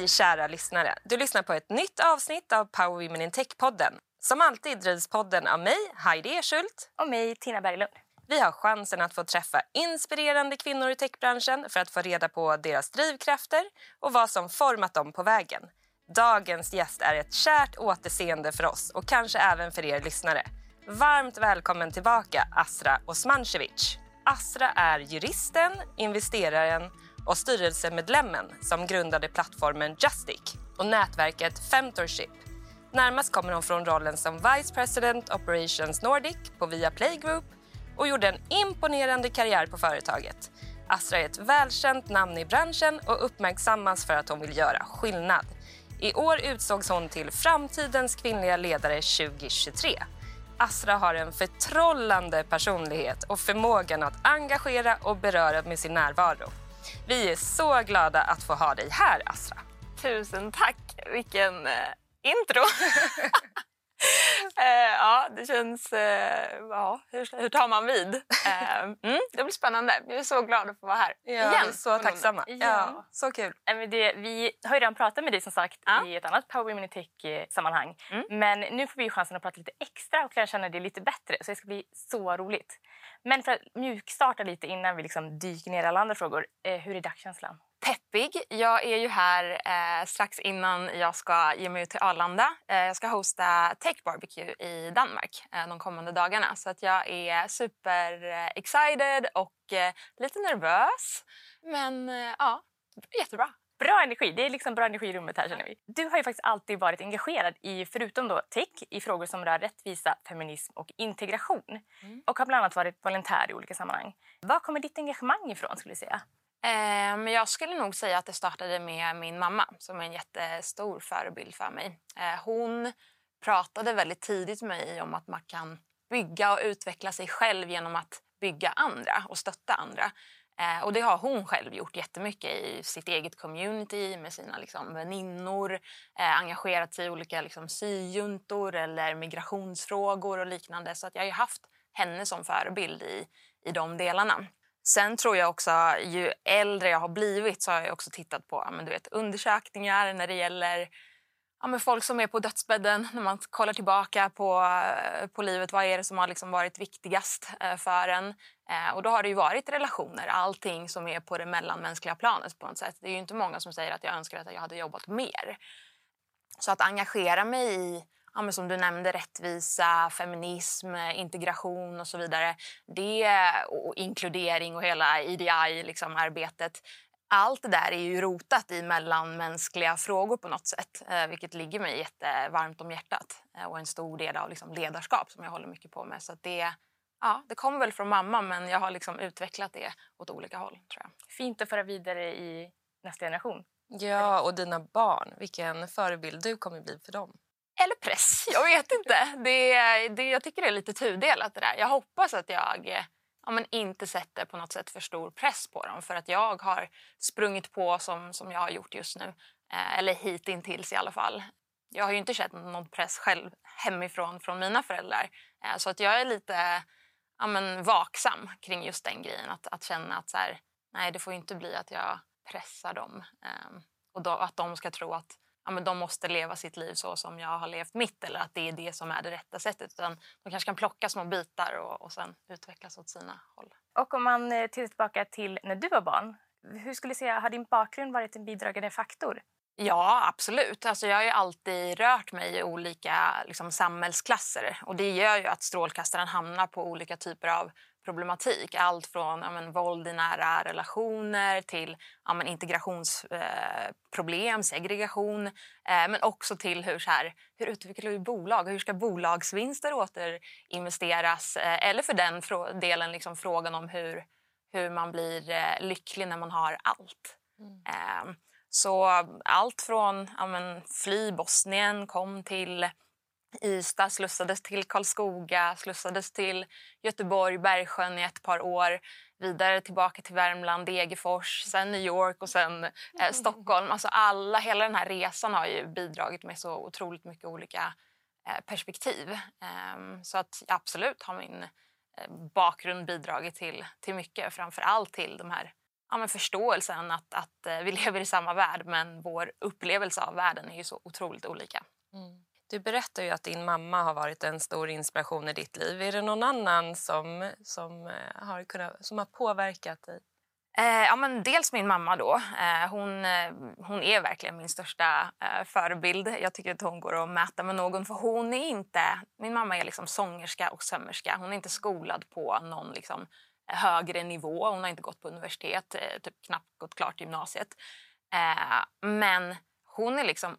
Hej kära lyssnare! Du lyssnar på ett nytt avsnitt av Power Women in Tech-podden. Som alltid drivs podden av mig, Heidi Eschult. Och mig, Tina Berglund. Vi har chansen att få träffa inspirerande kvinnor i techbranschen för att få reda på deras drivkrafter och vad som format dem på vägen. Dagens gäst är ett kärt återseende för oss och kanske även för er lyssnare. Varmt välkommen tillbaka Asra Osmancevic. Asra är juristen, investeraren och styrelsemedlemmen som grundade plattformen Justic och nätverket Femtorship. Närmast kommer hon från rollen som Vice President Operations Nordic på Viaplay Group och gjorde en imponerande karriär på företaget. Astra är ett välkänt namn i branschen och uppmärksammas för att hon vill göra skillnad. I år utsågs hon till Framtidens kvinnliga ledare 2023. Asra har en förtrollande personlighet och förmågan att engagera och beröra med sin närvaro. Vi är så glada att få ha dig här, Asra. Tusen tack! Vilken eh, intro! eh, det känns... Eh, ja, hur, hur tar man vid? Eh, mm, det blir spännande. Jag är så glad att få vara här Ja, igen. så tacksamma. Igen. Ja, så kul. Men det, vi har ju redan pratat med dig som sagt Ja. i ett annat Power Women in Tech-sammanhang. Mm. Men nu får vi chansen att prata lite extra och lära känna dig lite bättre. Så det ska bli så roligt. Men för att mjukstarta lite innan vi liksom dyker ner i alla andra frågor. Eh, hur är dagskänslan? Peppig. Jag är ju här eh, strax innan jag ska ge mig ut till Arlanda. Eh, jag ska hosta Tech Barbecue i Danmark eh, de kommande dagarna. Så att jag är super eh, excited och eh, lite nervös. Men eh, ja, jättebra. Bra energi. Det är liksom bra energi i rummet här känner vi. Du har ju faktiskt alltid varit engagerad i, förutom då tech, i frågor som rör rättvisa, feminism och integration. Mm. Och har bland annat varit volontär i olika sammanhang. Var kommer ditt engagemang ifrån skulle du säga? Eh, men jag skulle nog säga att det startade med min mamma som är en jättestor förebild för mig. Eh, hon pratade väldigt tidigt med mig om att man kan bygga och utveckla sig själv genom att bygga andra och stötta andra. Eh, och det har hon själv gjort jättemycket i sitt eget community med sina liksom, väninnor. Engagerat sig i olika liksom, syjuntor eller migrationsfrågor och liknande. Så att jag har haft henne som förebild i, i de delarna. Sen tror jag också, ju äldre jag har blivit så har jag också tittat på men du vet, undersökningar när det gäller ja, men folk som är på dödsbädden. När man kollar tillbaka på, eh, på livet, vad är det som har liksom varit viktigast eh, för en? Eh, och då har det ju varit relationer, allting som är på det mellanmänskliga planet på något sätt. Det är ju inte många som säger att jag önskar att jag hade jobbat mer. Så att engagera mig i ja, men som du nämnde, rättvisa, feminism, integration och så vidare. Det, och inkludering och hela EDI-arbetet. Liksom, arbetet. allt det där är ju rotat i mellanmänskliga frågor på något sätt. Eh, vilket ligger mig jättevarmt om hjärtat. Eh, och en stor del av liksom, ledarskap som jag håller mycket på med. Så att det, ja, det kommer väl från mamma men jag har liksom utvecklat det åt olika håll. tror jag. Fint att föra vidare i nästa generation. Ja, och dina barn. Vilken förebild du kommer bli för dem. Eller press, jag vet inte. Det, det, jag tycker det är lite tudelat det där. Jag hoppas att jag eh, ja, men inte sätter på något sätt för stor press på dem för att jag har sprungit på som, som jag har gjort just nu. Eh, eller hittills i alla fall. Jag har ju inte känt någon press själv hemifrån från mina föräldrar. Eh, så att jag är lite ja, men, vaksam kring just den grejen. Att, att känna att så här, nej, det får inte bli att jag pressar dem. Eh, och då, att de ska tro att ja, men de måste leva sitt liv så som jag har levt mitt eller att det är det som är det rätta sättet. Utan de kanske kan plocka små bitar och, och sen utvecklas åt sina håll. Och om man eh, tittar tillbaka till när du var barn. Hur skulle du säga, har din bakgrund varit en bidragande faktor? Ja, absolut. Alltså, jag har ju alltid rört mig i olika liksom, samhällsklasser. Och det gör ju att strålkastaren hamnar på olika typer av problematik. Allt från ja, men, våld i nära relationer till ja, men, integrationsproblem, segregation. Eh, men också till hur, så här, hur utvecklar vi bolag? Hur ska bolagsvinster återinvesteras? Eh, eller för den frå- delen liksom, frågan om hur, hur man blir eh, lycklig när man har allt. Eh, så allt från ja, men, fly Bosnien, kom till Ystad, slussades till Karlskoga, slussades till Göteborg, Bergsjön i ett par år. Vidare tillbaka till Värmland, Degerfors, sen New York och sen eh, Stockholm. Alltså alla, hela den här resan har ju bidragit med så otroligt mycket olika eh, perspektiv. Ehm, så att absolut har min eh, bakgrund bidragit till, till mycket. Framför allt till de här ja, men förståelsen att, att eh, vi lever i samma värld men vår upplevelse av världen är ju så otroligt olika. Mm. Du berättar ju att din mamma har varit en stor inspiration i ditt liv. Är det någon annan som, som, eh, har, kunnat, som har påverkat dig? Eh, ja, men dels min mamma. då. Eh, hon, eh, hon är verkligen min största eh, förebild. Jag tycker att hon går att mäta med någon. för hon är inte... Min mamma är liksom sångerska och sömmerska. Hon är inte skolad på någon liksom, eh, högre nivå. Hon har inte gått på universitet, eh, typ knappt gått klart gymnasiet. Eh, men hon är liksom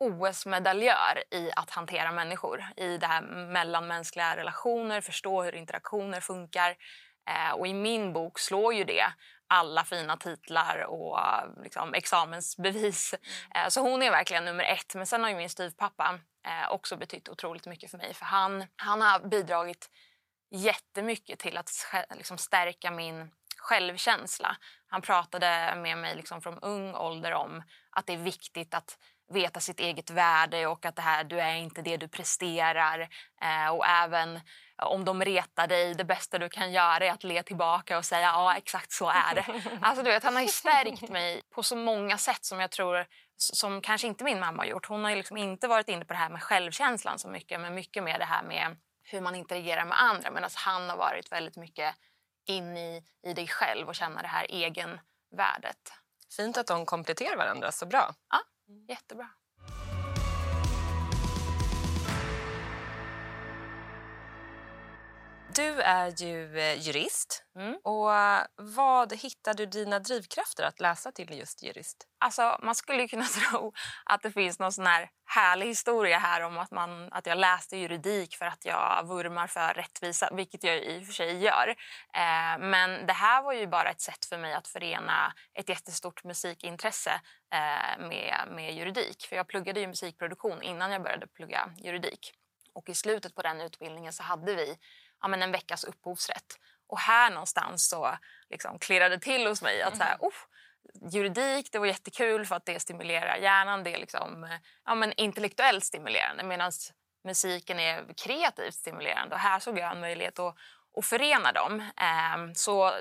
OS-medaljör i att hantera människor. I det här mellanmänskliga relationer, förstå hur interaktioner funkar. Eh, och i min bok slår ju det alla fina titlar och liksom, examensbevis. Mm. Eh, så hon är verkligen nummer ett. Men sen har min styvpappa eh, också betytt otroligt mycket för mig. För han, han har bidragit jättemycket till att liksom, stärka min självkänsla. Han pratade med mig liksom, från ung ålder om att det är viktigt att veta sitt eget värde och att det här, du är inte det du presterar. Eh, och även om de retar dig, det bästa du kan göra är att le tillbaka och säga ja, exakt så är det. Alltså, du vet, han har stärkt mig på så många sätt som jag tror som kanske inte min mamma har gjort. Hon har liksom inte varit inne på det här med självkänslan så mycket men mycket med det här med hur man interagerar med andra medan han har varit väldigt mycket in i, i dig själv och känna det här egenvärdet. Fint att de kompletterar varandra så bra. Ja, Mm. jättebra. Du är ju eh, jurist. Mm. Och eh, Vad hittar du dina drivkrafter att läsa till just jurist? Alltså, man skulle kunna tro att det finns någon sån här härlig historia här om att, man, att jag läste juridik för att jag vurmar för rättvisa, vilket jag i och för sig gör. Eh, men det här var ju bara ett sätt för mig att förena ett jättestort musikintresse eh, med, med juridik. För jag pluggade ju musikproduktion innan jag började plugga juridik. Och i slutet på den utbildningen så hade vi ja, men en veckas upphovsrätt. Och här någonstans så liksom klirrade det till hos mig att så här, oh, juridik det var jättekul för att det stimulerar hjärnan. Det är liksom, ja, men intellektuellt stimulerande medan musiken är kreativt stimulerande. Och här såg jag en möjlighet att, att förena dem. Ehm, så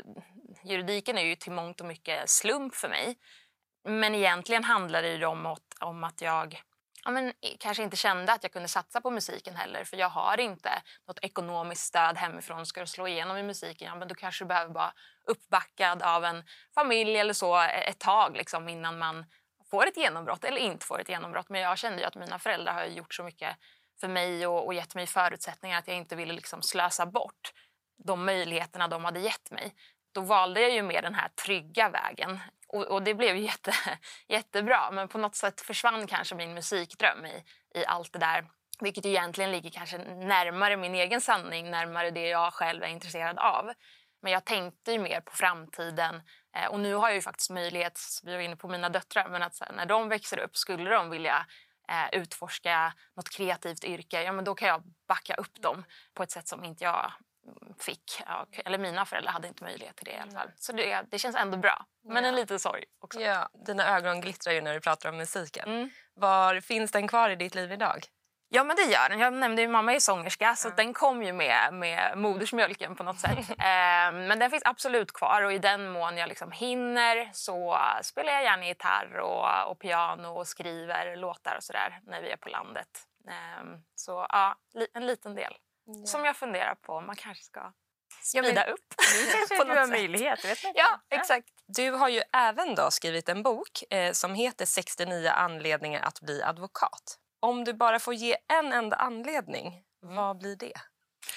juridiken är ju till mångt och mycket slump för mig. Men egentligen handlar det om, om att jag ja, men, eh, kanske inte kände att jag kunde satsa på musiken heller för jag har inte något ekonomiskt stöd hemifrån. Ska du slå igenom i musiken, ja, men då kanske du behöver vara uppbackad av en familj eller så e, ett tag liksom, innan man får ett genombrott eller inte får ett genombrott. Men jag kände att mina föräldrar har gjort så mycket för mig och, och gett mig förutsättningar att jag inte ville liksom slösa bort de möjligheterna de hade gett mig. Då valde jag ju mer den här trygga vägen och, och, det blev jätte, jättebra. Men på något sätt försvann kanske min musikdröm i, i allt det där. Vilket ju egentligen ligger kanske närmare min egen sanning, närmare det jag själv är intresserad av. Men jag tänkte ju mer på framtiden. Eh, och nu har jag ju faktiskt möjlighet, vi var inne på mina döttrar, men att när de växer upp, skulle de vilja eh, utforska något kreativt yrke, ja men då kan jag backa upp dem på ett sätt som inte jag fick. Eller mina föräldrar hade inte möjlighet till det i alla fall. Så det, det känns ändå bra. Men ja. en liten sorg också. Ja, dina ögon glittrar ju när du pratar om musiken. Mm. Var Finns den kvar i ditt liv idag? Ja, men det gör den. Jag nämnde ju mamma är sångerska så den kom ju med, med modersmjölken på något sätt. eh, men den finns absolut kvar och i den mån jag liksom hinner så spelar jag gärna gitarr och, och piano och skriver låtar och sådär när vi är på landet. Eh, så ja, en liten del. Ja. Som jag funderar på om man kanske ska sprida ja, upp. Nu kanske du har möjlighet. Vet ja, exakt. Du har ju även då skrivit en bok eh, som heter 69 anledningar att bli advokat. Om du bara får ge en enda anledning, mm. vad blir det?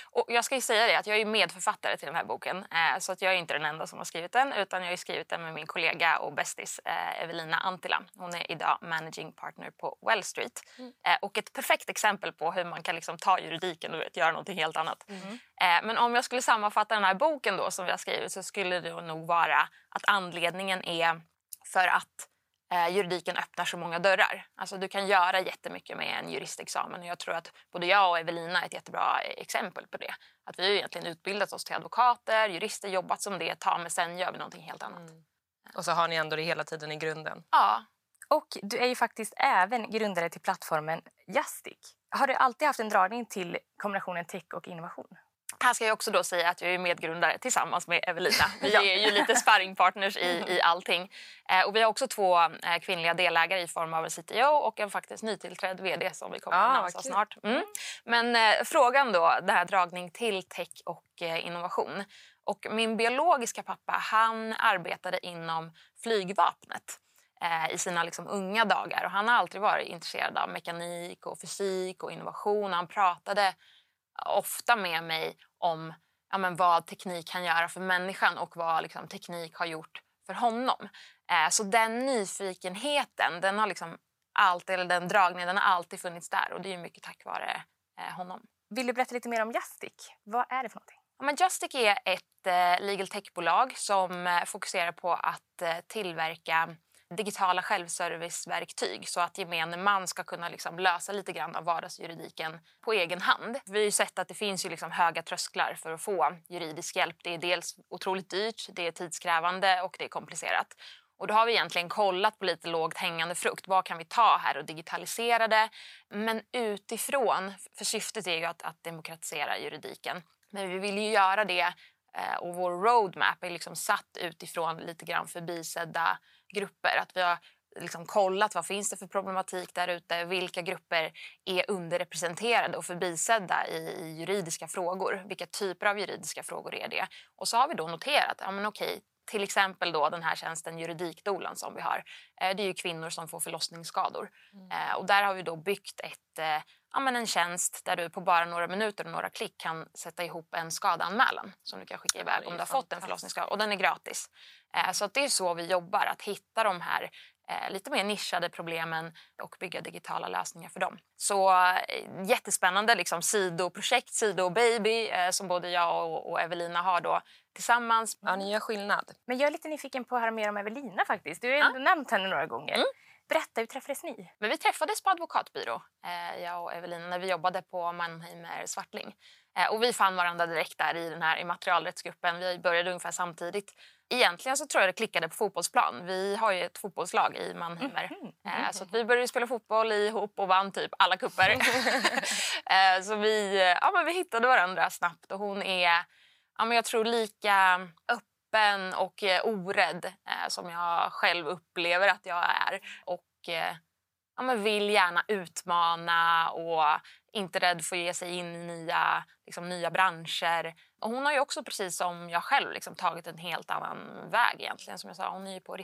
Och jag ska säga det att jag är medförfattare till den här boken. Eh, så att jag är inte den enda som har skrivit den utan jag har skrivit den med min kollega och bästis eh, Evelina Antila. Hon är idag managing partner på Well Street. Mm. Eh, och ett perfekt exempel på hur man kan liksom ta juridiken och göra någonting helt annat. Mm. Men om jag skulle sammanfatta den här boken då som vi har skrivit så skulle det nog vara att anledningen är för att juridiken öppnar så många dörrar. Alltså, du kan göra jättemycket med en juristexamen. Och jag tror att både jag och Evelina är ett jättebra exempel på det. Att vi har egentligen utbildat oss till advokater, jurister, jobbat som det ett tag men sen gör vi någonting helt annat. Mm. Och så har ni ändå det hela tiden i grunden. Ja. Och du är ju faktiskt även grundare till plattformen Justic. Har du alltid haft en dragning till kombinationen tech och innovation? Här ska jag också då säga att jag är medgrundare tillsammans med Evelina. Vi är ju lite sparringpartners i, i allting. Eh, och vi har också två eh, kvinnliga delägare i form av en CTO och en faktiskt nytillträdd VD som vi kommer att Ah, vad kul. snart. Mm. Men eh, frågan då, det här dragning till tech och eh, innovation. Och min biologiska pappa han arbetade inom flygvapnet eh, i sina liksom unga dagar. Och han har alltid varit intresserad av mekanik och fysik och innovation. Han pratade ofta med mig om ja, men vad teknik kan göra för människan och vad liksom, teknik har gjort för honom. Eh, så den nyfikenheten, den har liksom alltid, eller den dragningen, den har alltid funnits där och det är mycket tack vare eh, honom. Vill du berätta lite mer om Justic? Vad är det för någonting? Ja, men Justic är ett eh, legal tech-bolag som eh, fokuserar på att eh, tillverka digitala självserviceverktyg så att gemene man ska kunna liksom lösa lite grann av vardagsjuridiken på egen hand. Vi har ju sett att det finns ju liksom höga trösklar för att få juridisk hjälp. Det är dels otroligt dyrt, det är tidskrävande och det är komplicerat. Och då har vi egentligen kollat på lite lågt hängande frukt. Vad kan vi ta här och digitalisera det? Men utifrån, för syftet är ju att, att demokratisera juridiken. Men vi vill ju göra det eh, och vår roadmap är liksom satt utifrån lite grann förbisedda grupper. Att vi har liksom kollat vad finns det för problematik där ute, vilka grupper är underrepresenterade och förbisedda i, i juridiska frågor. Vilka typer av juridiska frågor är det? Och så har vi då noterat, ja men okej, till exempel då den här tjänsten Juridikdolan som vi har. Eh, det är ju kvinnor som får förlossningsskador. Eh, och där har vi då byggt ett, eh, ja, men en tjänst där du på bara några minuter och några klick kan sätta ihop en skadeanmälan som du kan skicka iväg om du har fått en förlossningsskada. Och den är gratis. Eh, så att det är så vi jobbar, att hitta de här eh, lite mer nischade problemen och bygga digitala lösningar för dem. Så eh, jättespännande liksom, sidoprojekt, sido-baby som både jag och, och Evelina har då tillsammans. Ja, ni gör skillnad. Men jag är lite nyfiken på att höra mer om Evelina faktiskt. Du har ju ändå nämnt henne några gånger. Mm. Berätta, hur träffades ni? Men vi träffades på advokatbyrå, eh, jag och Evelina, när vi jobbade på Mannheimer Swartling. Eh, och vi fann varandra direkt där i den här immaterialrättsgruppen. Vi började ungefär samtidigt. Egentligen så tror jag det klickade på fotbollsplan. Vi har ju ett fotbollslag i Mannheimer. Eh, så att vi började spela fotboll ihop och vann typ alla kupper. så vi, ja, men vi hittade varandra snabbt och hon är, ja, men jag tror lika öppen Öppen och eh, orädd eh, som jag själv upplever att jag är. Och eh, ja, men vill gärna utmana och inte rädd för att ge sig in i nya, liksom, nya branscher. Och hon har ju också precis som jag själv liksom, tagit en helt annan väg egentligen. Som jag sa, hon är ju på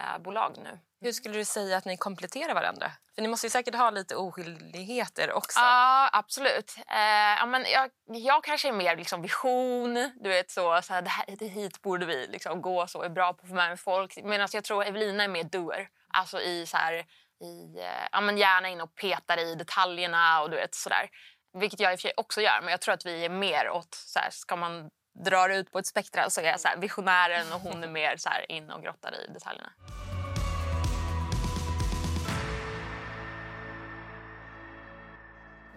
riskkapitalbolag nu. Hur skulle du säga att ni kompletterar varandra? För ni måste ju säkert ha lite oskyldigheter också. Ja, absolut. Eh, ja, men jag, jag kanske är mer liksom vision. Du vet så, så här, det, här, det hit borde vi liksom gå så, är bra på att få med folk. Medan jag tror Evelina är mer doer. Alltså i så här, i, eh, ja, men gärna in och petar i detaljerna och du vet sådär. Vilket jag i och för sig också gör, men jag tror att vi är mer åt, så här, ska man dra det ut på ett spektra så är jag så här, visionären och hon är mer så här, in och grottar i detaljerna.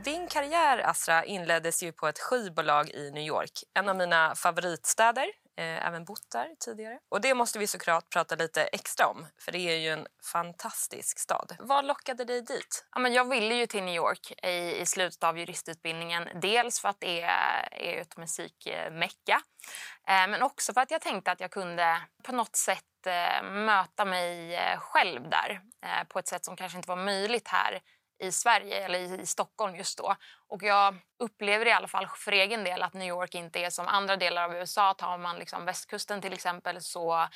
Din karriär, Asra, inleddes ju på ett skivbolag i New York. En av mina favoritstäder. Eh, även bott där tidigare. Och Det måste vi såklart prata lite extra om, för det är ju en fantastisk stad. Vad lockade dig dit? Ja, men jag ville ju till New York i, i slutet av juristutbildningen. Dels för att det är, är ett musikmecka, eh, men också för att jag tänkte att jag kunde på något sätt eh, möta mig eh, själv där eh, på ett sätt som kanske inte var möjligt här i Sverige eller i, i Stockholm just då. Och jag upplever i alla fall för egen del att New York inte är som andra delar av USA. Tar man liksom västkusten till exempel så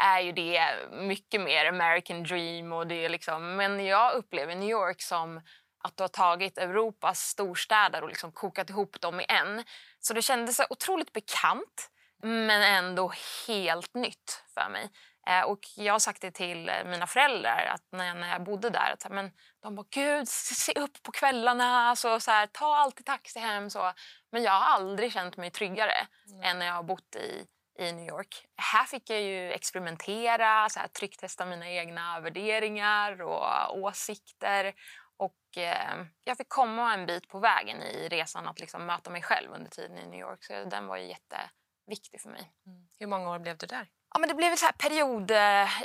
är ju det mycket mer American dream. Och det är liksom, men jag upplever New York som att du har tagit Europas storstäder och liksom kokat ihop dem i en. Så det kändes otroligt bekant men ändå helt nytt för mig. Eh, och jag har sagt det till eh, mina föräldrar att när jag, bodde där. Att, så men de bara, gud, se upp på kvällarna. Alltså, så här, ta alltid taxi hem. Så. Men jag har aldrig känt mig tryggare än när jag har bott i, i New York. Här fick jag ju experimentera, så här, trycktesta mina egna värderingar och åsikter. Och eh, jag fick komma en bit på vägen i resan att liksom möta mig själv under tiden i New York. Så den var ju jätteviktig för mig. Hur många år blev du där? Ja, men det blev så här period,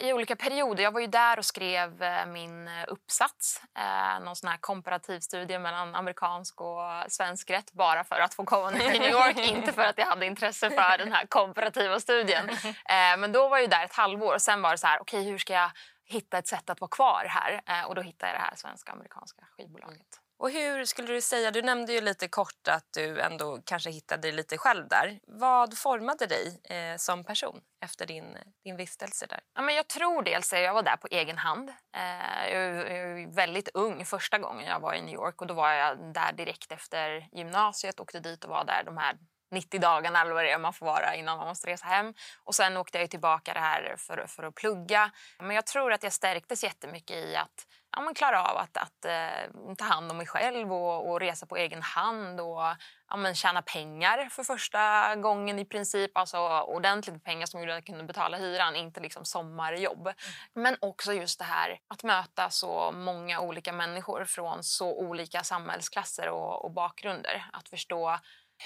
i olika perioder. Jag var ju där och skrev eh, min eh, uppsats. Eh, någon sån här komparativ studie mellan amerikansk och svensk rätt bara för att få komma till New York. inte för att jag hade intresse för den här komparativa studien. Eh, men då var jag där ett halvår och sen var det så här, okej okay, hur ska jag hitta ett sätt att vara kvar här? Eh, och då hittade jag det här svenska amerikanska skivbolaget. Och hur skulle du säga, du nämnde ju lite kort att du ändå kanske hittade dig lite själv där. Vad formade dig eh, som person efter din, din vistelse där? Ja, men jag tror dels att jag var där på egen hand. Eh, jag var väldigt ung första gången jag var i New York och då var jag där direkt efter gymnasiet, åkte dit och var där de här 90 dagarna eller vad det är man får vara innan man måste resa hem. Och sen åkte jag tillbaka det här för, för att plugga. Men jag tror att jag stärktes jättemycket i att ja, men klara av att, att uh, ta hand om mig själv och, och, resa på egen hand och ja, men tjäna pengar för första gången i princip. Alltså ordentligt pengar som gjorde att jag kunde betala hyran, inte liksom sommarjobb. Mm. Men också just det här att möta så många olika människor från så olika samhällsklasser och, och bakgrunder. Att förstå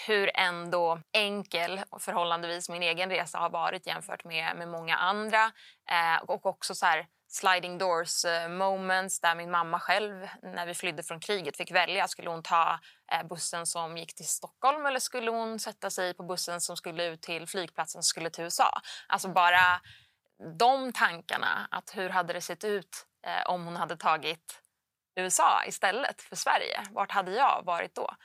hur ändå enkel förhållandevis min egen resa har varit jämfört med, med många andra. Eh, och också så här, sliding doors eh, moments där min mamma själv när vi flydde från kriget fick välja. Skulle hon ta eh, bussen som gick till Stockholm eller skulle hon sätta sig på bussen som skulle ut till flygplatsen som skulle till USA? Alltså bara de tankarna, att hur hade det sett ut eh, om hon hade tagit USA istället för Sverige? Vart hade jag varit då?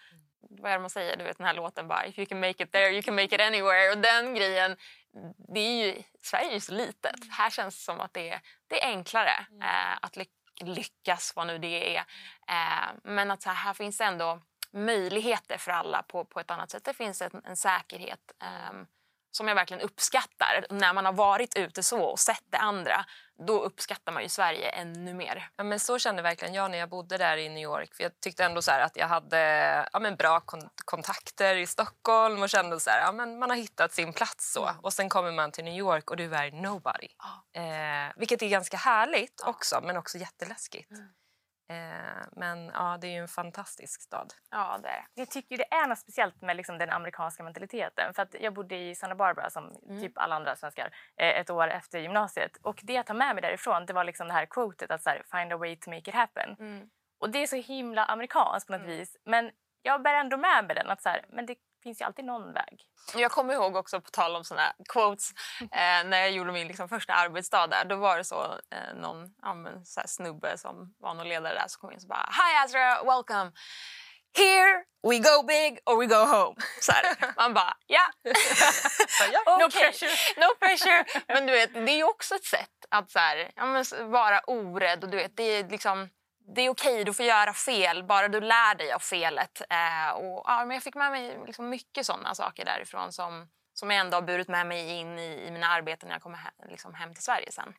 vad är det man säger, du vet den här låten bara If you can make it there you can make it anywhere. Och den grejen, det är ju, Sverige är ju så litet. Mm. Här känns det som att det är, det är enklare mm. eh, att ly lyckas, vad nu det är. Eh, men att här, här finns det ändå möjligheter för alla på, på ett annat sätt. Det finns en, en säkerhet. Eh, som jag verkligen uppskattar. När man har varit ute så och sett det andra, då uppskattar man ju Sverige ännu mer. Ja, men så kände verkligen jag när jag bodde där i New York. För Jag tyckte ändå så att jag hade ja, men bra kon kontakter i Stockholm och kände så här, ja, men man har hittat sin plats. så. Mm. Och sen kommer man till New York och du är nobody. Oh. Eh, vilket är ganska härligt oh. också, men också jätteläskigt. Mm. Eh, men ja, det är ju en fantastisk stad. Ja, det är Jag tycker det är något speciellt med liksom, den amerikanska mentaliteten. För att jag bodde i Santa Barbara som mm. typ alla andra svenskar eh, ett år efter gymnasiet. Och det jag tar med mig därifrån det var liksom det här quotet att så här, find a way to make it happen. Mm. Och det är så himla amerikanskt på något mm. vis. Men jag bär ändå med mig den att så här, men det finns ju alltid någon väg. Jag kommer ihåg också på tal om såna quotes eh, när jag gjorde min liksom, första arbetsdag där. Då var det så eh, någon ja, men, så snubbe som var någon ledare där som kom in och bara Hi Azra, welcome! Here we go big or we go home. Så här. Man bara ja. okay. No pressure. no pressure. Men du vet, det är ju också ett sätt att så här, ja, men, vara orädd och du vet, det är liksom det är okej, okay, du får göra fel, bara du lär dig av felet. Eh, och, ja, men jag fick med mig liksom mycket sådana saker därifrån som, som jag ändå har burit med mig in i, i mina arbeten när jag kommer he liksom hem till Sverige sen.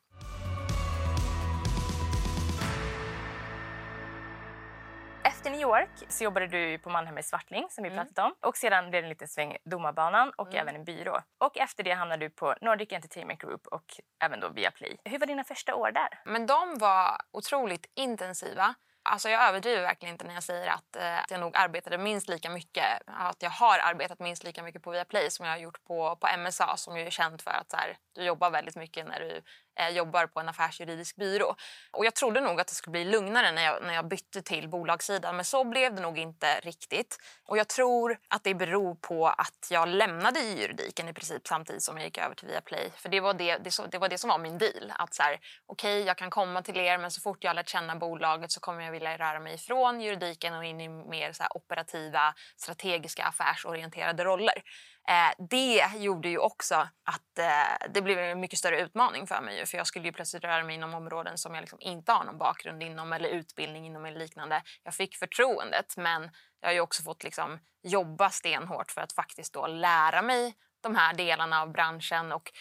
Efter New York så jobbade du på Mannheim i Svartling som vi mm. pratat om. Och sedan blev det en liten sväng Domarbanan och mm. även en byrå. Och efter det hamnade du på Nordic Entertainment Group och även då Viaplay. Hur var dina första år där? Men de var otroligt intensiva. Alltså jag överdriver verkligen inte när jag säger att, eh, att jag nog arbetade minst lika mycket, att jag har arbetat minst lika mycket på Viaplay som jag har gjort på, på MSA som ju är känt för att så här, du jobbar väldigt mycket när du Eh, jobbar på en affärsjuridisk byrå. Och jag trodde nog att det skulle bli lugnare när jag, när jag bytte till bolagssidan men så blev det nog inte riktigt. Och jag tror att det beror på att jag lämnade juridiken i princip samtidigt som jag gick över till Viaplay. För det var det, det, det, var det som var min deal. Att så här, okej okay, jag kan komma till er men så fort jag har lärt känna bolaget så kommer jag vilja röra mig ifrån juridiken och in i mer så operativa, strategiska, affärsorienterade roller. Eh, det gjorde ju också att eh, det blev en mycket större utmaning för mig. För jag skulle ju plötsligt röra mig inom områden som jag liksom inte har någon bakgrund inom eller utbildning inom eller liknande. Jag fick förtroendet men jag har ju också fått liksom jobba stenhårt för att faktiskt då lära mig de här delarna av branschen. Och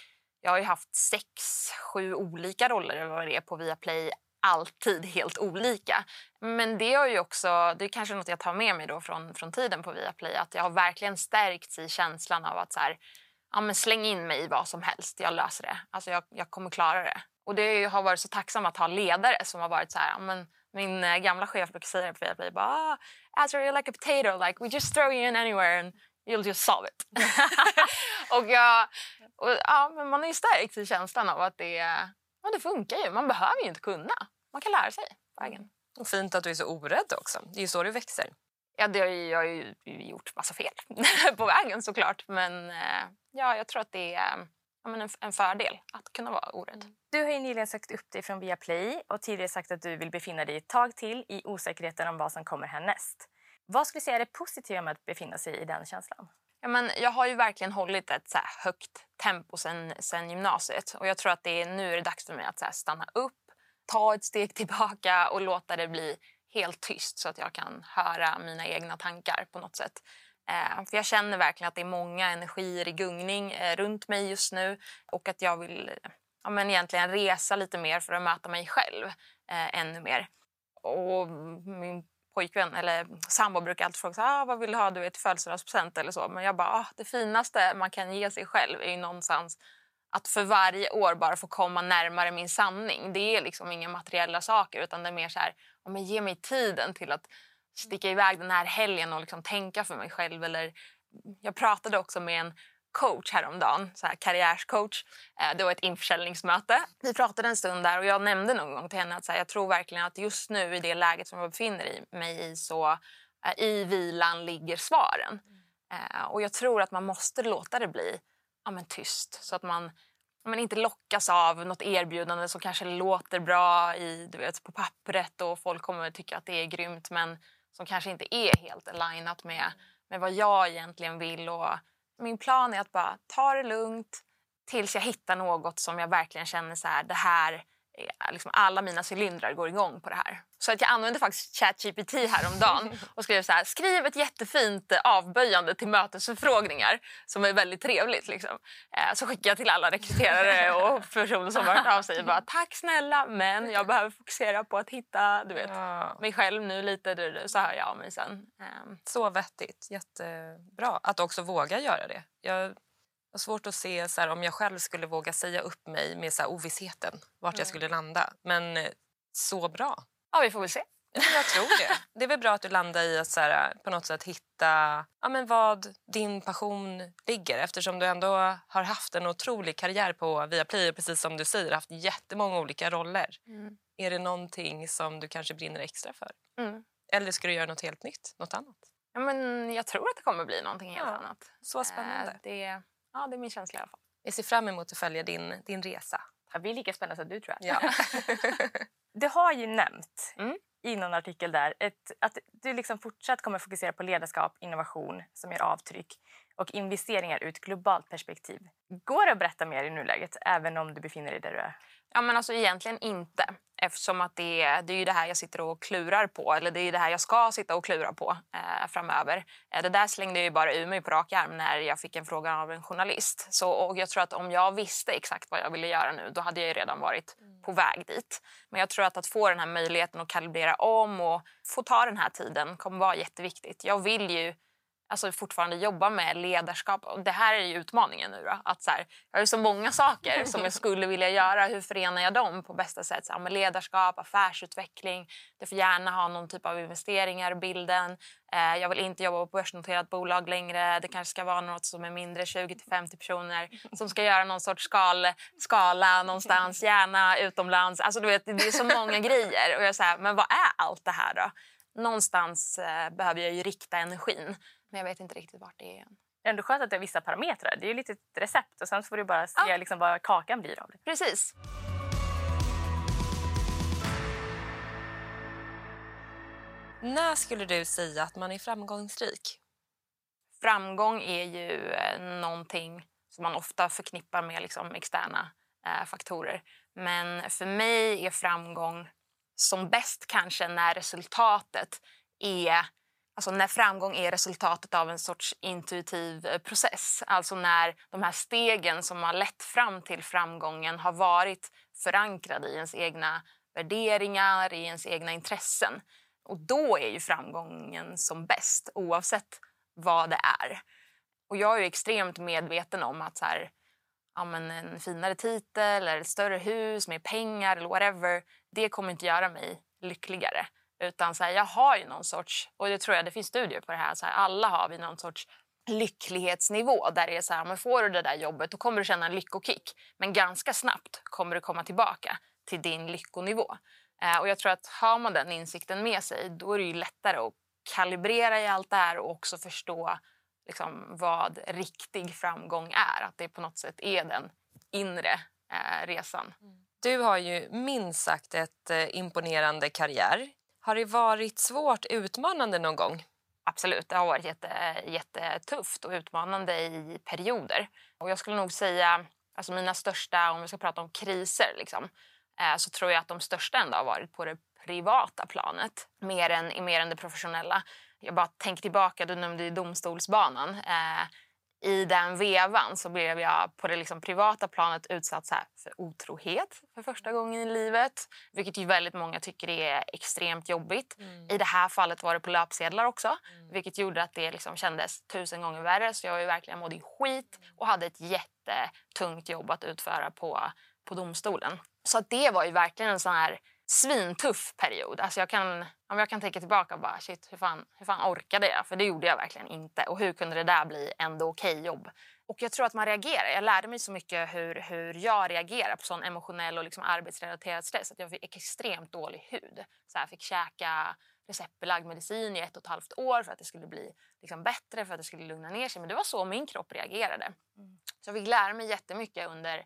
jag har ju haft sex, sju olika roller eller vad det är på Viaplay alltid helt olika. Men det är ju också, det är kanske något jag tar med mig då från, från tiden på Viaplay, att jag har verkligen stärkts i känslan av att så här, ja, men släng in mig i vad som helst, jag löser det. Alltså jag, jag kommer klara det. Och det har varit så tacksam att ha ledare som har varit så här, ja, men min eh, gamla chef brukar säga på Viaplay, bara, ah, Azra, you're like a potato, like we just throw you in anywhere and you'll just solve it. och jag, Och, ja, men man är ju stärkt i känslan av att det, ja, det funkar ju. Man behöver ju inte kunna. Man kan lära sig på vägen. Och fint att du är så orädd också. Det är ju så du växer. Ja, det har ju, jag har ju gjort massa fel på vägen såklart. Men eh, ja, jag tror att det är ja, en, en fördel att kunna vara orädd. Du har ju nyligen sagt upp dig från Viaplay och tidigare sagt att du vill befinna dig ett tag till i osäkerheten om vad som kommer härnäst. Vad skulle du säga är det positiva med att befinna sig i den känslan? Ja, men jag har ju verkligen hållit ett så högt tempo sen, sen gymnasiet och jag tror att det är, nu är det dags för mig att stanna upp, ta ett steg tillbaka och låta det bli helt tyst så att jag kan höra mina egna tankar på något sätt. Eh, för jag känner verkligen att det är många energier i gungning eh, runt mig just nu och att jag vill ja, men egentligen resa lite mer för att möta mig själv eh, ännu mer. Och min pojkvän eller sambo brukar alltid fråga ah, vad vill du ha du vet, födelsedagspresent eller så. Men jag bara, ah, det finaste man kan ge sig själv är ju någonstans att för varje år bara få komma närmare min sanning. Det är liksom inga materiella saker utan det är mer så här, oh, men ge mig tiden till att sticka iväg den här helgen och liksom tänka för mig själv. Eller, jag pratade också med en coach häromdagen, så här karriärscoach. Eh, det var ett införsäljningsmöte. Vi pratade en stund där och jag nämnde någon gång till henne att så här, jag tror verkligen att just nu i det läget som jag befinner mig i så eh, i vilan ligger svaren. Mm. Och jag tror att man måste låta det bli ja, men tyst så att man men inte lockas av något erbjudande som kanske låter bra i, du vet, på pappret och folk kommer att tycka att det är grymt men som kanske inte är helt alignat med, med vad jag egentligen vill. Och min plan är att bara ta det lugnt tills jag hittar något som jag verkligen känner så här, det här liksom alla mina cylindrar går igång på det här. Så att jag använde faktiskt ChatGPT häromdagen och skrev så här, skriv ett jättefint avböjande till mötesförfrågningar som är väldigt trevligt. Liksom. Eh, så skickar jag till alla rekryterare och personer som har hört av sig. Bara, Tack snälla, men jag behöver fokusera på att hitta du vet, ja. mig själv nu lite. Så hör jag av mig sen. Ehm. Så vettigt. Jättebra att också våga göra det. Jag har svårt att se så här, om jag själv skulle våga säga upp mig med så här, ovissheten vart mm. jag skulle landa. Men eh, så bra. Ja, vi får väl se. Jag tror det. Det är väl bra att du landar i att så här, på något sätt hitta ja, men vad din passion ligger eftersom du ändå har haft en otrolig karriär på Viaplay och precis som du säger haft jättemånga olika roller. Mm. Är det någonting som du kanske brinner extra för? Mm. Eller ska du göra något helt nytt, något annat? Ja, men jag tror att det kommer bli någonting helt ja, annat. Så spännande. Eh, det, Ja, det är min känsla i alla fall. Jag ser fram emot att följa din, din resa. Ja, vi är lika spännande som du tror jag. Ja. du har ju nämnt mm. i någon artikel där ett, att du liksom fortsatt kommer fokusera på ledarskap, innovation som gör avtryck och investeringar ur ett globalt perspektiv. Går det att berätta mer i nuläget, även om du befinner dig där du är? Ja, men alltså egentligen inte. Eftersom att det, är, det är ju det här jag sitter och klurar på. Eller det är det här jag ska sitta och klura på eh, framöver. Eh, det där slängde jag ju bara ur mig på rak arm när jag fick en fråga av en journalist. Så, och jag tror att om jag visste exakt vad jag ville göra nu, då hade jag ju redan varit mm. på väg dit. Men jag tror att att få den här möjligheten att kalibrera om och få ta den här tiden kommer vara jätteviktigt. Jag vill ju alltså fortfarande jobba med ledarskap. Och det här är ju utmaningen nu. Då, att så här, jag har så många saker som jag skulle vilja göra. Hur förenar jag dem på bästa sätt? Så här, med ledarskap, affärsutveckling. Det får gärna ha någon typ av investeringar i bilden. Eh, jag vill inte jobba på börsnoterat bolag längre. Det kanske ska vara något som är mindre, 20 50 personer som ska göra någon sorts skal, skala någonstans, gärna utomlands. Alltså, du vet, det är så många grejer. Och jag säger, men vad är allt det här då? Någonstans eh, behöver jag ju rikta energin. Men jag vet inte riktigt vart det är än. Det är ändå skönt att det är vissa parametrar. Det är ju lite ett recept och sen får du bara se ja. liksom vad kakan blir av det. Precis. När skulle du säga att man är framgångsrik? Framgång är ju eh, någonting som man ofta förknippar med liksom externa eh, faktorer. Men för mig är framgång som bäst kanske när resultatet är Alltså när framgång är resultatet av en sorts intuitiv eh, process. Alltså när de här stegen som har lett fram till framgången har varit förankrade i ens egna värderingar, i ens egna intressen. Och då är ju framgången som bäst oavsett vad det är. Och jag är extremt medveten om att så här, ja, men en finare titel eller ett större hus, mer pengar eller whatever, det kommer inte göra mig lyckligare. Utan så här, jag har ju någon sorts, och det tror jag det finns studier på det här, så här, alla har vi någon sorts lycklighetsnivå där det är så här, om får du det där jobbet då kommer du känna en lyckokick. Men ganska snabbt kommer du komma tillbaka till din lyckonivå. Eh, och jag tror att har man den insikten med sig då är det ju lättare att kalibrera i allt det här och också förstå liksom, vad riktig framgång är. Att det på något sätt är den inre eh, resan. Mm. Du har ju minst sagt ett eh, imponerande karriär. Har det varit svårt utmanande någon gång? Absolut, det har varit jätte, jättetufft och utmanande i perioder. Och jag skulle nog säga, alltså mina största, om vi ska prata om kriser, liksom, eh, så tror jag att de största ändå har varit på det privata planet mer än, mer än det professionella. Jag bara tänker tillbaka, du nämnde ju domstolsbanan. Eh, i den vevan så blev jag på det liksom privata planet utsatt för otrohet för första gången i livet. Vilket ju väldigt många tycker är extremt jobbigt. Mm. I det här fallet var det på löpsedlar också. Mm. Vilket gjorde att det liksom kändes tusen gånger värre. Så jag var verkligen mådde skit och hade ett jättetungt jobb att utföra på, på domstolen. Så det var ju verkligen en sån här svintuff period. Alltså jag, kan, om jag kan tänka tillbaka och bara shit, hur fan, hur fan orkade jag? För det gjorde jag verkligen inte. Och hur kunde det där bli ändå okej okay jobb? Och jag tror att man reagerar. Jag lärde mig så mycket hur, hur jag reagerar på sån emotionell och liksom arbetsrelaterad stress att jag fick extremt dålig hud. Så jag fick käka receptbelagd medicin i ett och ett halvt år för att det skulle bli liksom bättre, för att det skulle lugna ner sig. Men det var så min kropp reagerade. Mm. Så jag fick lära mig jättemycket under,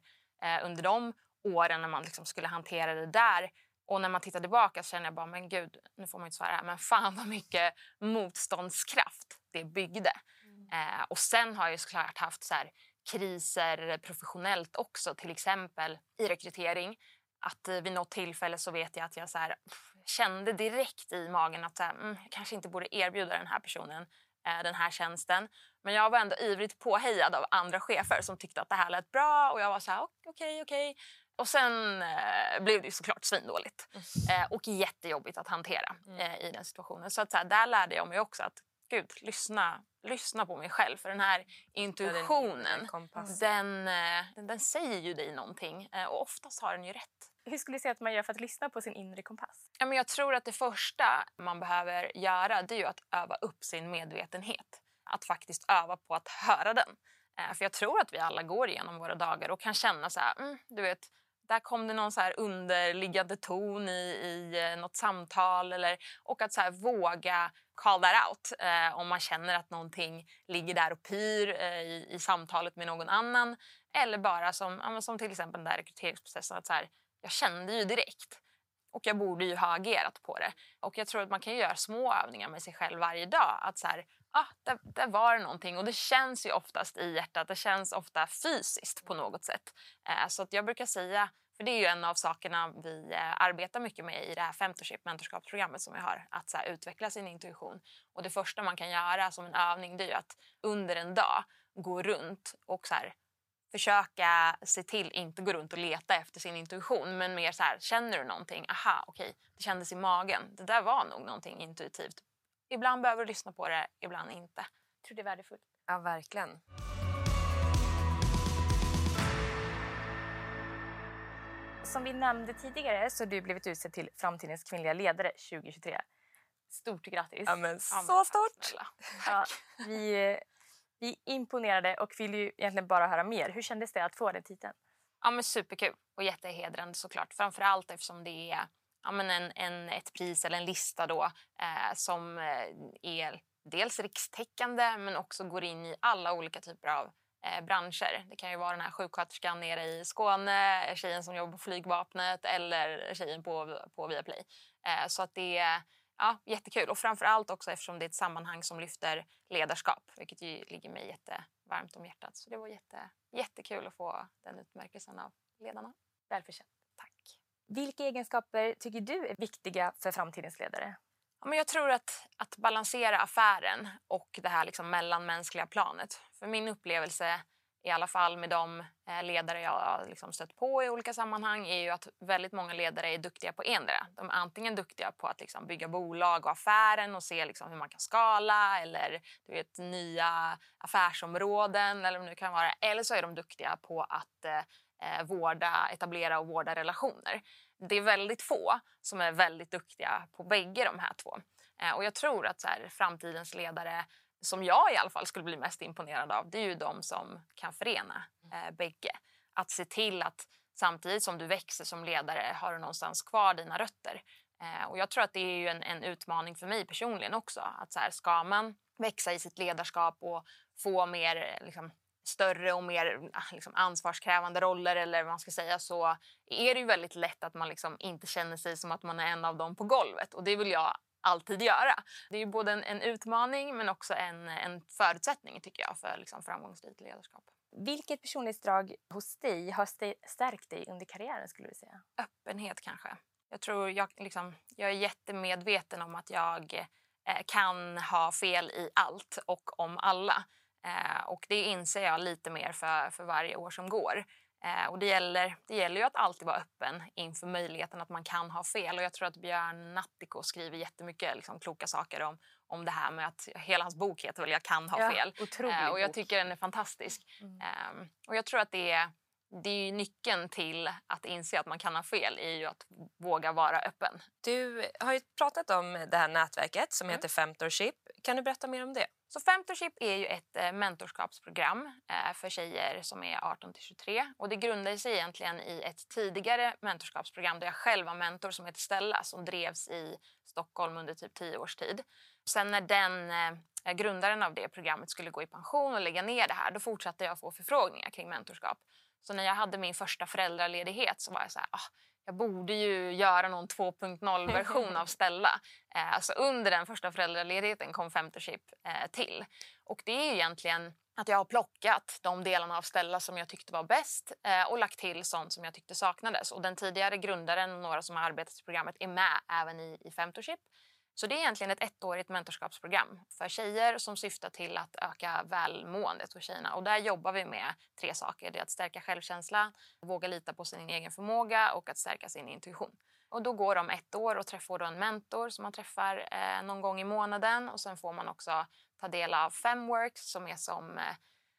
eh, under de åren när man liksom skulle hantera det där och när man tittar tillbaka så känner jag bara, men gud, nu får man inte svära här, men fan vad mycket motståndskraft det byggde. Mm. Eh, och sen har jag såklart haft så här, kriser professionellt också, till exempel i rekrytering. Att eh, vid något tillfälle så vet jag att jag så här, pff, kände direkt i magen att så här, mm, jag kanske inte borde erbjuda den här personen eh, den här tjänsten. Men jag var ändå ivrigt påhejad av andra chefer som tyckte att det här lät bra och jag var så här okej, okay, okej. Okay. Och sen eh, blev det såklart svindåligt mm. eh, och jättejobbigt att hantera mm. eh, i den situationen. Så, att, så här, där lärde jag mig också att gud, lyssna, lyssna på mig själv. För den här intuitionen, den, den, eh, den, säger ju dig någonting eh, och oftast har den ju rätt. Hur skulle du säga att man gör för att lyssna på sin inre kompass? Ja, men jag tror att det första man behöver göra det är att öva upp sin medvetenhet. Att faktiskt öva på att höra den. Eh, för jag tror att vi alla går igenom våra dagar och kan känna så här, mm, du vet, där kom det någon så här underliggande ton i, i eh, något samtal. Eller, och att så här, våga call that out eh, om man känner att någonting ligger där och pyr eh, i, i samtalet med någon annan. Eller bara som, ja, som till exempel den där rekryteringsprocessen. Att så här, jag kände ju direkt och jag borde ju ha agerat på det. Och jag tror att man kan göra små övningar med sig själv varje dag. Att så här, ah, där, där var det någonting. Och det känns ju oftast i hjärtat. Det känns ofta fysiskt på något sätt. Eh, så att jag brukar säga, för det är ju en av sakerna vi eh, arbetar mycket med i det här Femtorship mentorskapsprogrammet som vi har. Att så här, utveckla sin intuition. Och det första man kan göra som en övning det är ju att under en dag gå runt och så här, försöka se till, inte gå runt och leta efter sin intuition, men mer så här, känner du någonting? Aha, okej, det kändes i magen. Det där var nog någonting intuitivt. Ibland behöver du lyssna på det, ibland inte. Jag tror det är värdefullt. Ja, verkligen. Som vi nämnde tidigare så har du blivit utsedd till Framtidens kvinnliga ledare 2023. Stort grattis! Ja, men så ja, men stort! Ja, vi, vi är imponerade och vill ju egentligen bara höra mer. Hur kändes det att få den titeln? Ja, men superkul och jättehedrande såklart. Framförallt eftersom det är ja, men en, en, ett pris eller en lista då, eh, som eh, är dels rikstäckande men också går in i alla olika typer av eh, branscher. Det kan ju vara den här sjuksköterskan nere i Skåne, tjejen som jobbar på flygvapnet eller tjejen på, på Viaplay. Eh, så att det är ja, jättekul och framförallt också eftersom det är ett sammanhang som lyfter ledarskap vilket ju ligger mig jättevarmt om hjärtat. Så det var jätte, jättekul att få den utmärkelsen av ledarna. Välförtjänt. Vilka egenskaper tycker du är viktiga för framtidens ledare? Ja, men jag tror att, att balansera affären och det här liksom mellanmänskliga planet. För min upplevelse, i alla fall med de eh, ledare jag har liksom stött på i olika sammanhang, är ju att väldigt många ledare är duktiga på endera. De är antingen duktiga på att liksom bygga bolag och affären och se liksom hur man kan skala eller du vet, nya affärsområden eller vad det nu kan vara. Eller så är de duktiga på att eh, eh, eh, vårda, etablera och vårda relationer. Det är väldigt få som är väldigt duktiga på bägge de här två. Eh, och jag tror att så här, framtidens ledare som jag i alla fall skulle bli mest imponerad av, det är ju de som kan förena eh, bägge. Att se till att samtidigt som du växer som ledare har du någonstans kvar dina rötter. Eh, och jag tror att det är en, en utmaning för mig personligen också. Att så här, ska man växa i sitt ledarskap och få mer liksom, större och mer ah, liksom, ansvarskrävande roller eller vad man ska säga så är det ju väldigt lätt att man liksom inte känner sig som att man är en av dem på golvet och det vill jag alltid göra. Det är både en, en utmaning men också en, en förutsättning tycker jag för liksom, framgångsrikt ledarskap. Vilket personlighetsdrag hos dig har stärkt dig under karriären skulle du säga? Öppenhet kanske. Jag tror jag, liksom, jag är jättemedveten om att jag eh, kan ha fel i allt och om alla. Eh, och det inser jag lite mer för, för varje år som går. Eh, och det gäller, det gäller ju att alltid vara öppen inför möjligheten att man kan ha fel. Och jag tror att Björn Nattiko skriver jättemycket liksom, kloka saker om, om det här med att hela hans bok heter väl Jag kan ha fel. Ja, och jag tycker den är fantastisk. Mm. Um, och jag tror att det är, det är nyckeln till att inse att man kan ha fel är ju att våga vara öppen. Du har ju pratat om det här nätverket som mm. heter Femtorship. Kan du berätta mer om det? Så Femtorship är ju ett eh, mentorskapsprogram eh, för tjejer som är 18 till 23 och det grundar sig egentligen i ett tidigare mentorskapsprogram där jag själv var mentor som heter Stella som drevs i Stockholm under typ 10 års tid. Sen när den eh, grundaren av det programmet skulle gå i pension och lägga ner det här då fortsatte jag få förfrågningar kring mentorskap. Så när jag hade min första föräldraledighet så var jag så här, ah, jag borde ju göra någon 2.0-version av Stella. Eh, alltså under den första föräldraledigheten kom Femtorship eh, till. Och det är egentligen att jag har plockat de delarna av Stella som jag tyckte var bäst eh, och lagt till sånt som jag tyckte saknades. Och den tidigare grundaren och några som har arbetat i programmet är med även i, i Femtorship. Så det är egentligen ett ettårigt mentorskapsprogram för tjejer som syftar till att öka välmåendet hos tjejerna. Och där jobbar vi med tre saker. Det är att stärka självkänsla, våga lita på sin egen förmåga och att stärka sin intuition. Och då går de ett år och träffar då en mentor som man träffar eh, någon gång i månaden och sen får man också ta del av Femworks som är som eh,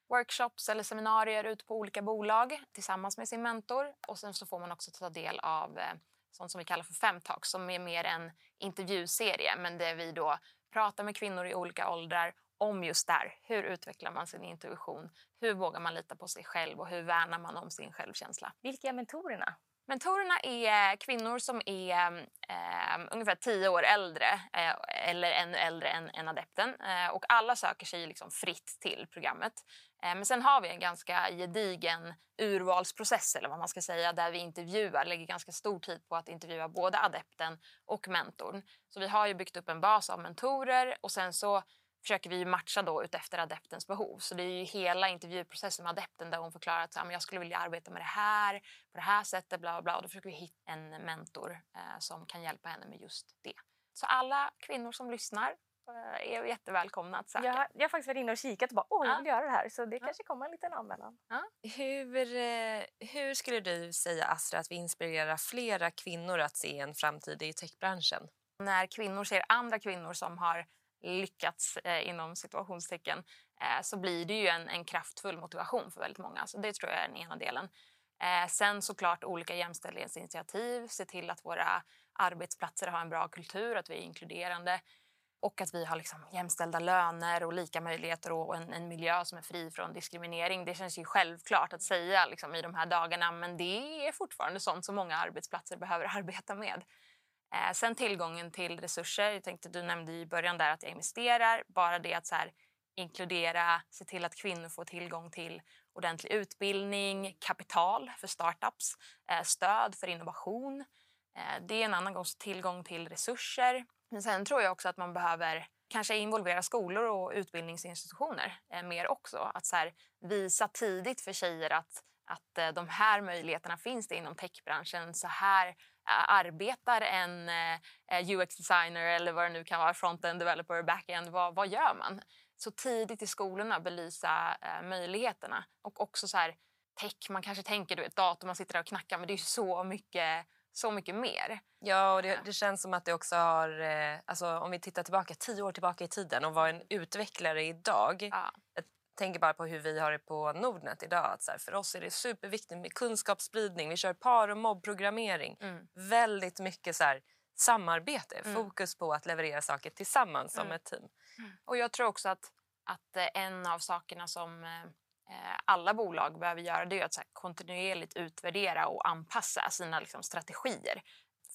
workshops eller seminarier ute på olika bolag tillsammans med sin mentor. Och sen så får man också ta del av eh, sånt som vi kallar för Femtalk som är mer en intervjuserie men där vi då pratar med kvinnor i olika åldrar om just där. Hur utvecklar man sin intuition? Hur vågar man lita på sig själv och hur värnar man om sin självkänsla? Vilka är mentorerna? Mentorerna är kvinnor som är eh, ungefär tio år äldre eh, eller ännu äldre än, än adepten. Eh, och alla söker sig liksom fritt till programmet. Eh, men sen har vi en ganska gedigen urvalsprocess eller vad man ska säga där vi intervjuar, lägger ganska stor tid på att intervjua både adepten och mentorn. Så vi har ju byggt upp en bas av mentorer och sen så försöker vi matcha då utefter adeptens behov. Så det är ju hela intervjuprocessen med adepten där hon förklarar att jag skulle vilja arbeta med det här på det här sättet, bla bla bla. Och då försöker vi hitta en mentor eh, som kan hjälpa henne med just det. Så alla kvinnor som lyssnar är jättevälkomna att söka. Jag har, jag har faktiskt varit inne och kikat och bara åh, jag vill ja. göra det här. Så det ja. kanske kommer en liten anmälan. Ja. Hur, eh, hur skulle du säga, Astra, att vi inspirerar flera kvinnor att se en framtid i techbranschen? När kvinnor ser andra kvinnor som har lyckats eh, inom situationstecken eh, så blir det ju en, en, kraftfull motivation för väldigt många. Så det tror jag är den ena delen. Eh, sen såklart olika jämställdhetsinitiativ, se till att våra arbetsplatser har en bra kultur, att vi är inkluderande och att vi har liksom jämställda löner och lika möjligheter och en, en, miljö som är fri från diskriminering. Det känns ju självklart att säga liksom, i de här dagarna men det är fortfarande sånt som många arbetsplatser behöver arbeta med. Eh, sen tillgången till resurser. Jag tänkte, du nämnde i början där att jag investerar. Bara det att så här, inkludera, se till att kvinnor får tillgång till ordentlig utbildning, kapital för startups, eh, stöd för innovation. Eh, det är en annan gång tillgång till resurser. Men sen tror jag också att man behöver kanske involvera skolor och utbildningsinstitutioner eh, mer också. Att så här, visa tidigt för tjejer att, att eh, de här möjligheterna finns det inom techbranschen. Så här eh, arbetar en eh, UX-designer eller vad det nu kan vara, front-end developer, back-end, vad, vad gör man? Så tidigt i skolorna belysa eh, möjligheterna. Och också så här, tech, man kanske tänker du vet, dator, man sitter där och knackar men det är så mycket, så mycket mer. Ja, och det, det känns som att det också har... Eh, alltså, om vi tittar tillbaka tio år tillbaka i tiden och vara en utvecklare idag. Ja tänker bara på hur vi har det på Nordnet idag. Att så här, för oss är det superviktigt med kunskapsspridning. Vi kör par och mobbprogrammering. Mm. Väldigt mycket så här, samarbete, mm. fokus på att leverera saker tillsammans som mm. ett team. Och jag tror också att att eh, en av sakerna som eh, eh, alla bolag behöver göra det är att kontinuerligt utvärdera och anpassa sina liksom, strategier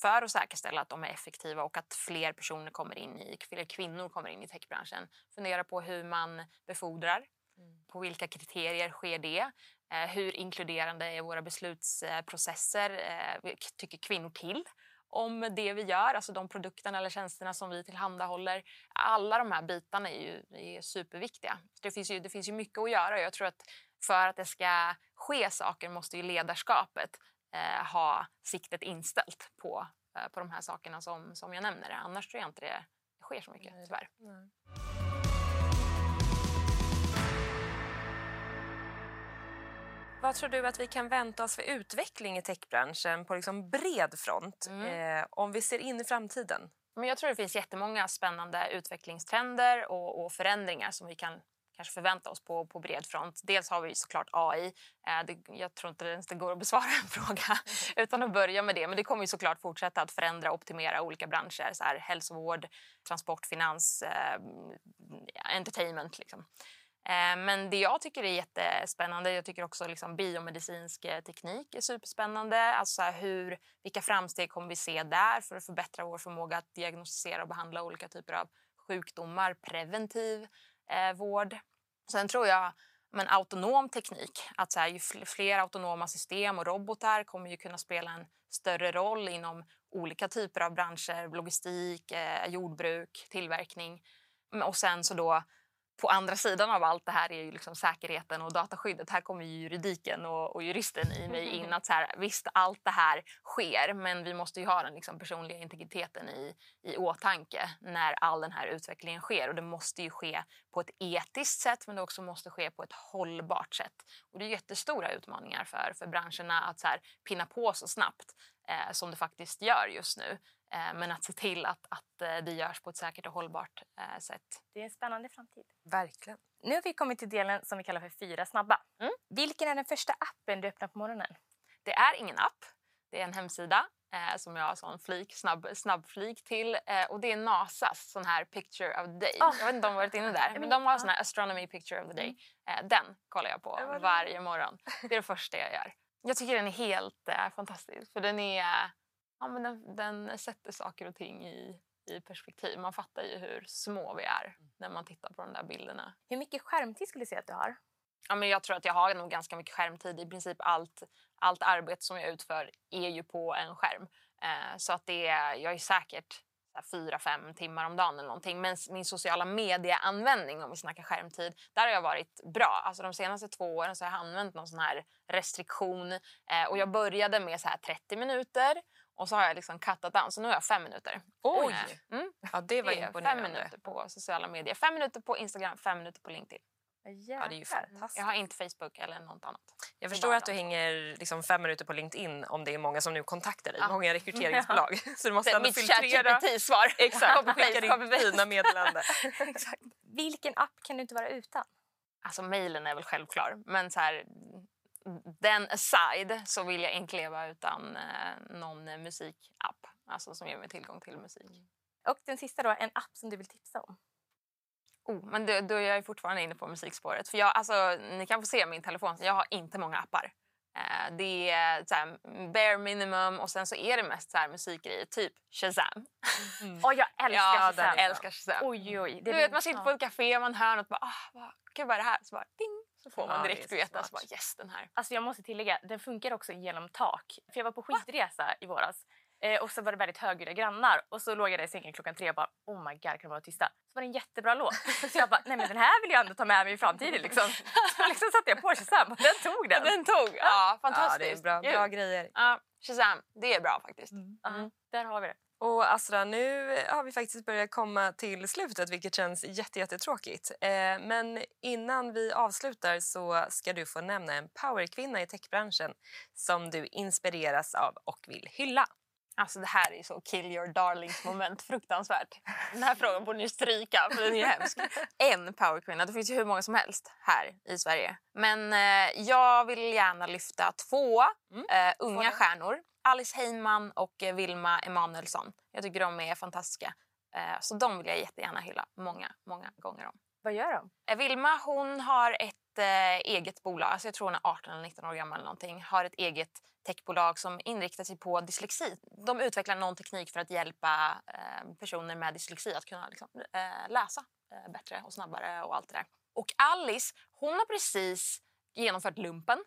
för att säkerställa att de är effektiva och att fler personer kommer in i, fler kvinnor kommer in i techbranschen. Fundera på hur man befordrar, mm. på vilka kriterier sker det? Eh, hur inkluderande är våra beslutsprocesser? Eh, tycker kvinnor till? Om det vi gör, alltså de produkterna eller tjänsterna som vi tillhandahåller. Alla de här bitarna är ju är superviktiga. Det finns, ju, det finns ju mycket att göra. Jag tror att för att det ska ske saker måste ju ledarskapet eh, ha siktet inställt på, eh, på de här sakerna som, som jag nämner. Annars tror jag inte det sker så mycket, tyvärr. Nej. Vad tror du att vi kan vänta oss för utveckling i techbranschen på liksom bred front mm. eh, om vi ser in i framtiden? Men jag tror det finns jättemånga spännande utvecklingstrender och, och förändringar som vi kan kanske förvänta oss på, på bred front. Dels har vi såklart AI. Eh, det, jag tror inte ens det går att besvara en fråga utan att börja med det. Men det kommer ju såklart fortsätta att förändra och optimera olika branscher. Så här, hälsovård, transport, finans, eh, entertainment. Liksom. Eh, men det jag tycker är jättespännande, jag tycker också liksom biomedicinsk eh, teknik är superspännande. Alltså hur, vilka framsteg kommer vi se där för att förbättra vår förmåga att diagnostisera och behandla olika typer av sjukdomar, preventiv eh, vård. Sen tror jag men autonom teknik, att så här, ju fler autonoma system och robotar kommer ju kunna spela en större roll inom olika typer av branscher, logistik, eh, jordbruk, tillverkning. Och sen så då på andra sidan av allt det här är ju liksom säkerheten och dataskyddet. Här kommer ju juridiken och, och juristen i mig in. att så här, Visst, allt det här sker men vi måste ju ha den liksom personliga integriteten i, i åtanke när all den här utvecklingen sker. Och Det måste ju ske på ett etiskt sätt men det också måste ske på ett hållbart sätt. Och Det är jättestora utmaningar för, för branscherna att så här, pinna på så snabbt eh, som det faktiskt gör just nu. Eh, men att se till att, att eh, det görs på ett säkert och hållbart eh, sätt. Det är en spännande framtid. Verkligen. Nu har vi kommit till delen som vi kallar för fyra snabba. Mm. Vilken är den första appen du öppnar på morgonen? Det är ingen app. Det är en hemsida eh, som jag har en flik, snabb, snabbflik till. Eh, och det är Nasas sån här picture of the day. Oh. Jag vet inte om har varit inne där. Men de har sån här astronomy picture of the day. Eh, den kollar jag på varje morgon. Det är det första jag gör. Jag tycker den är helt fantastisk. För den är ja, men den, den, sätter saker och ting i, i perspektiv. Man fattar ju hur små vi är mm. när man tittar på de där bilderna. Hur mycket skärmtid skulle du säga att du har? Ja, men jag tror att jag har nog ganska mycket skärmtid. I princip allt, allt arbete som jag utför är ju på en skärm. Eh, så att det är, jag är säkert fyra, fem timmar om dagen eller någonting. Men min sociala medieanvändning om vi snackar skärmtid, där har jag varit bra. Alltså de senaste två åren så har jag använt någon sån här restriktion eh, och jag började med så här 30 minuter och så har jag liksom cuttat down, så nu har jag fem minuter. Oj! Mm. Ja, det var det imponerande. Fem minuter på sociala medier. Fem minuter på Instagram, fem minuter på LinkedIn. Ja, det är ju fantastiskt. Jag har inte Facebook eller något annat. Jag förstår att du hänger liksom fem minuter på LinkedIn om det är många som nu kontaktar dig. Ja. Många rekryteringsbolag. Ja. Så du måste ändå mitt filtrera. Mitt svar Exakt, skicka din fina meddelande. Exakt. Vilken app kan du inte vara utan? Alltså mejlen är väl självklar. Men så här, den aside så vill jag inte leva utan eh, någon musikapp alltså som ger mig tillgång till musik. Och den sista då, en app som du vill tipsa om? Oh, men då, då är jag fortfarande inne på musikspåret. För jag, alltså, ni kan få se min telefon, jag har inte många appar. Eh, det är så här, bare minimum och sen så är det mest så här musikgrejer, typ Shazam. Mm. oh, jag älskar ja, Shazam! älskar Shazam. Oj, oj, du vet, man sitter på ett café, man hör något och bara, ah, vad, gud vad är det här? Så bara, ding! Så får man direkt ja, veta, så bara, yes den här. Alltså jag måste tillägga, den funkar också genom tak. För jag var på skidresa i våras Eh, och så var det väldigt högljudda grannar. Och så låg jag där i sängen klockan tre och bara oh my god kan de vara tysta? Så var det en jättebra låt. Så jag bara nej men den här vill jag ändå ta med mig i framtiden liksom. Så liksom satte jag på Shazam och den tog den. Den tog, ja fantastiskt. Ja, det är bra, bra grejer. Ja, Shazam, det är bra faktiskt. Mm. Mm. Där har vi det. Och Astra, nu har vi faktiskt börjat komma till slutet vilket känns jättetråkigt. Eh, men innan vi avslutar så ska du få nämna en powerkvinna i techbranschen som du inspireras av och vill hylla. Alltså det här är så kill your darlings moment, fruktansvärt. Den här frågan borde ni stryka för den är hemsk. En powerkvinna, det finns ju hur många som helst här i Sverige. Men eh, jag vill gärna lyfta två mm. eh, unga stjärnor. Alice Heinman och eh, Vilma Emanuelsson. Jag tycker de är fantastiska. Eh, så de vill jag jättegärna hylla många, många gånger om. Vad gör de? Eh, Vilma hon har ett eget bolag, alltså jag tror hon är 18 eller 19 år gammal eller någonting, har ett eget techbolag som inriktar sig på dyslexi. De utvecklar någon teknik för att hjälpa personer med dyslexi att kunna liksom, läsa bättre och snabbare och allt det där. Och Alice, hon har precis genomfört lumpen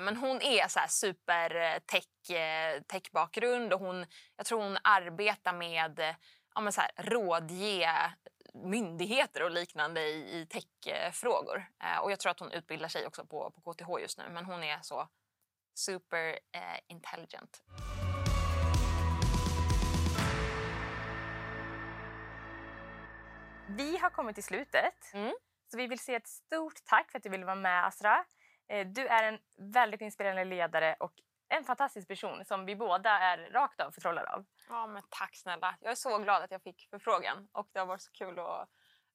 men hon är så här super eh, eh, tech-bakgrund och hon, jag tror hon arbetar med eh, ja, men så här, rådge myndigheter och liknande i, i techfrågor. Eh, och jag tror att hon utbildar sig också på, på KTH just nu men hon är så super eh, intelligent. Vi har kommit till slutet. Mm. Så vi vill säga ett stort tack för att du ville vara med Asra. Eh, Du är en väldigt inspirerande ledare och en fantastisk person som vi båda är rakt av förtrollade av. Ja, men tack snälla. Jag är så glad att jag fick förfrågan och det har varit så kul att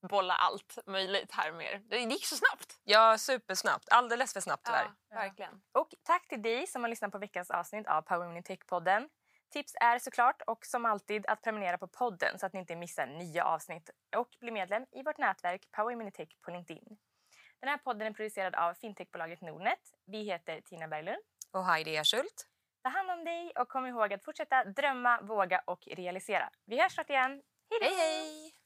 bolla allt möjligt här med er. Det gick så snabbt. Ja, supersnabbt. Alldeles för snabbt tyvärr. Ja, verkligen. Och tack till dig som har lyssnat på veckans avsnitt av Power Women in Tech-podden. Tips är såklart och som alltid att prenumerera på podden så att ni inte missar nya avsnitt och bli medlem i vårt nätverk Power Women in Tech på LinkedIn. Den här podden är producerad av fintechbolaget Nordnet. Vi heter Tina Berglund. Och Heidi Ersult. Ta hand om dig och kom ihåg att fortsätta drömma, våga och realisera. Vi hörs snart igen. Hej då! Hej hej!